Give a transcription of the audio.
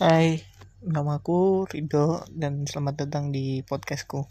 Hai, nama aku Rido dan selamat datang di podcastku.